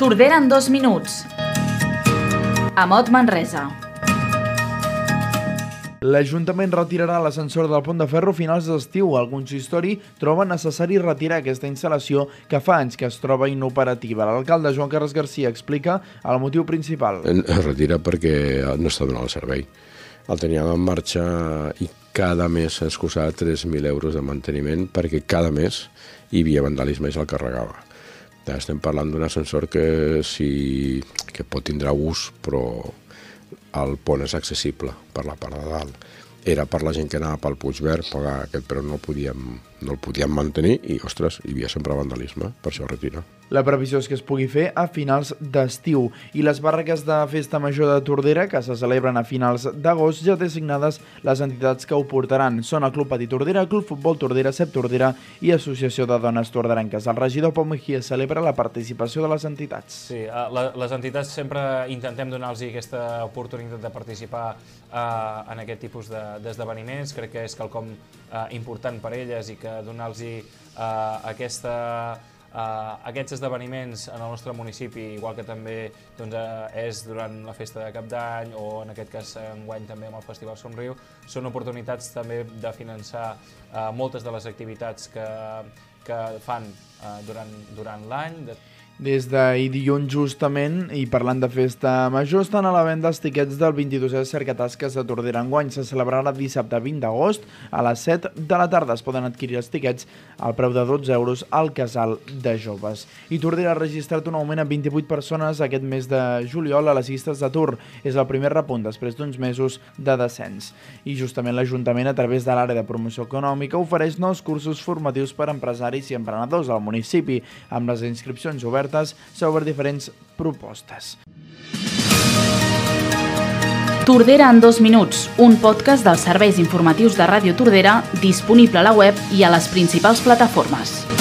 Tordera en dos minuts. Amot Manresa. L'Ajuntament retirarà l'ascensor del pont de ferro a finals d'estiu. El consistori troba necessari retirar aquesta instal·lació que fa anys que es troba inoperativa. L'alcalde Joan Carles Garcia explica el motiu principal. Es retira perquè no està donant el servei. El teníem en marxa i cada mes ens costava 3.000 euros de manteniment perquè cada mes hi havia vandalisme i se'l carregava. Estem parlant d'un ascensor que, sí, que pot tindre ús, però el pont és accessible per la part de dalt. Era per la gent que anava pel Puigverd, pagar aquest preu no el podíem, no el podíem mantenir i, ostres, hi havia sempre vandalisme, per això retira. La previsió és que es pugui fer a finals d'estiu i les barraques de Festa Major de Tordera, que se celebren a finals d'agost, ja designades les entitats que ho portaran. Són el Club Patí Tordera, Club Futbol Tordera, CEP Tordera i Associació de Dones Torderenques. El regidor Pau Mejía celebra la participació de les entitats. Sí, eh, les entitats sempre intentem donar-los aquesta oportunitat de participar eh, en aquest tipus d'esdeveniments. Crec que és quelcom eh, important per elles i que donar-los aquesta Uh, aquests esdeveniments en el nostre municipi, igual que també doncs, uh, és durant la festa de Cap d'Any o en aquest cas enguany també amb el Festival Somriu, són oportunitats també de finançar uh, moltes de les activitats que, que fan uh, durant, durant l'any. De... Des d'ahir dilluns justament, i parlant de festa major, estan a la venda els tiquets del 22è Cercatasques de Tordera enguany. Se celebrarà dissabte 20 d'agost a les 7 de la tarda. Es poden adquirir els tiquets al preu de 12 euros al casal de joves. I Tordera ha registrat un augment a 28 persones aquest mes de juliol a les llistes d'atur. És el primer repunt després d'uns mesos de descens. I justament l'Ajuntament, a través de l'àrea de promoció econòmica, ofereix nous cursos formatius per a empresaris i emprenedors al municipi, amb les inscripcions obertes ofertes sobre diferents propostes. Tordera en dos minuts, un podcast dels serveis informatius de Ràdio Tordera disponible a la web i a les principals plataformes.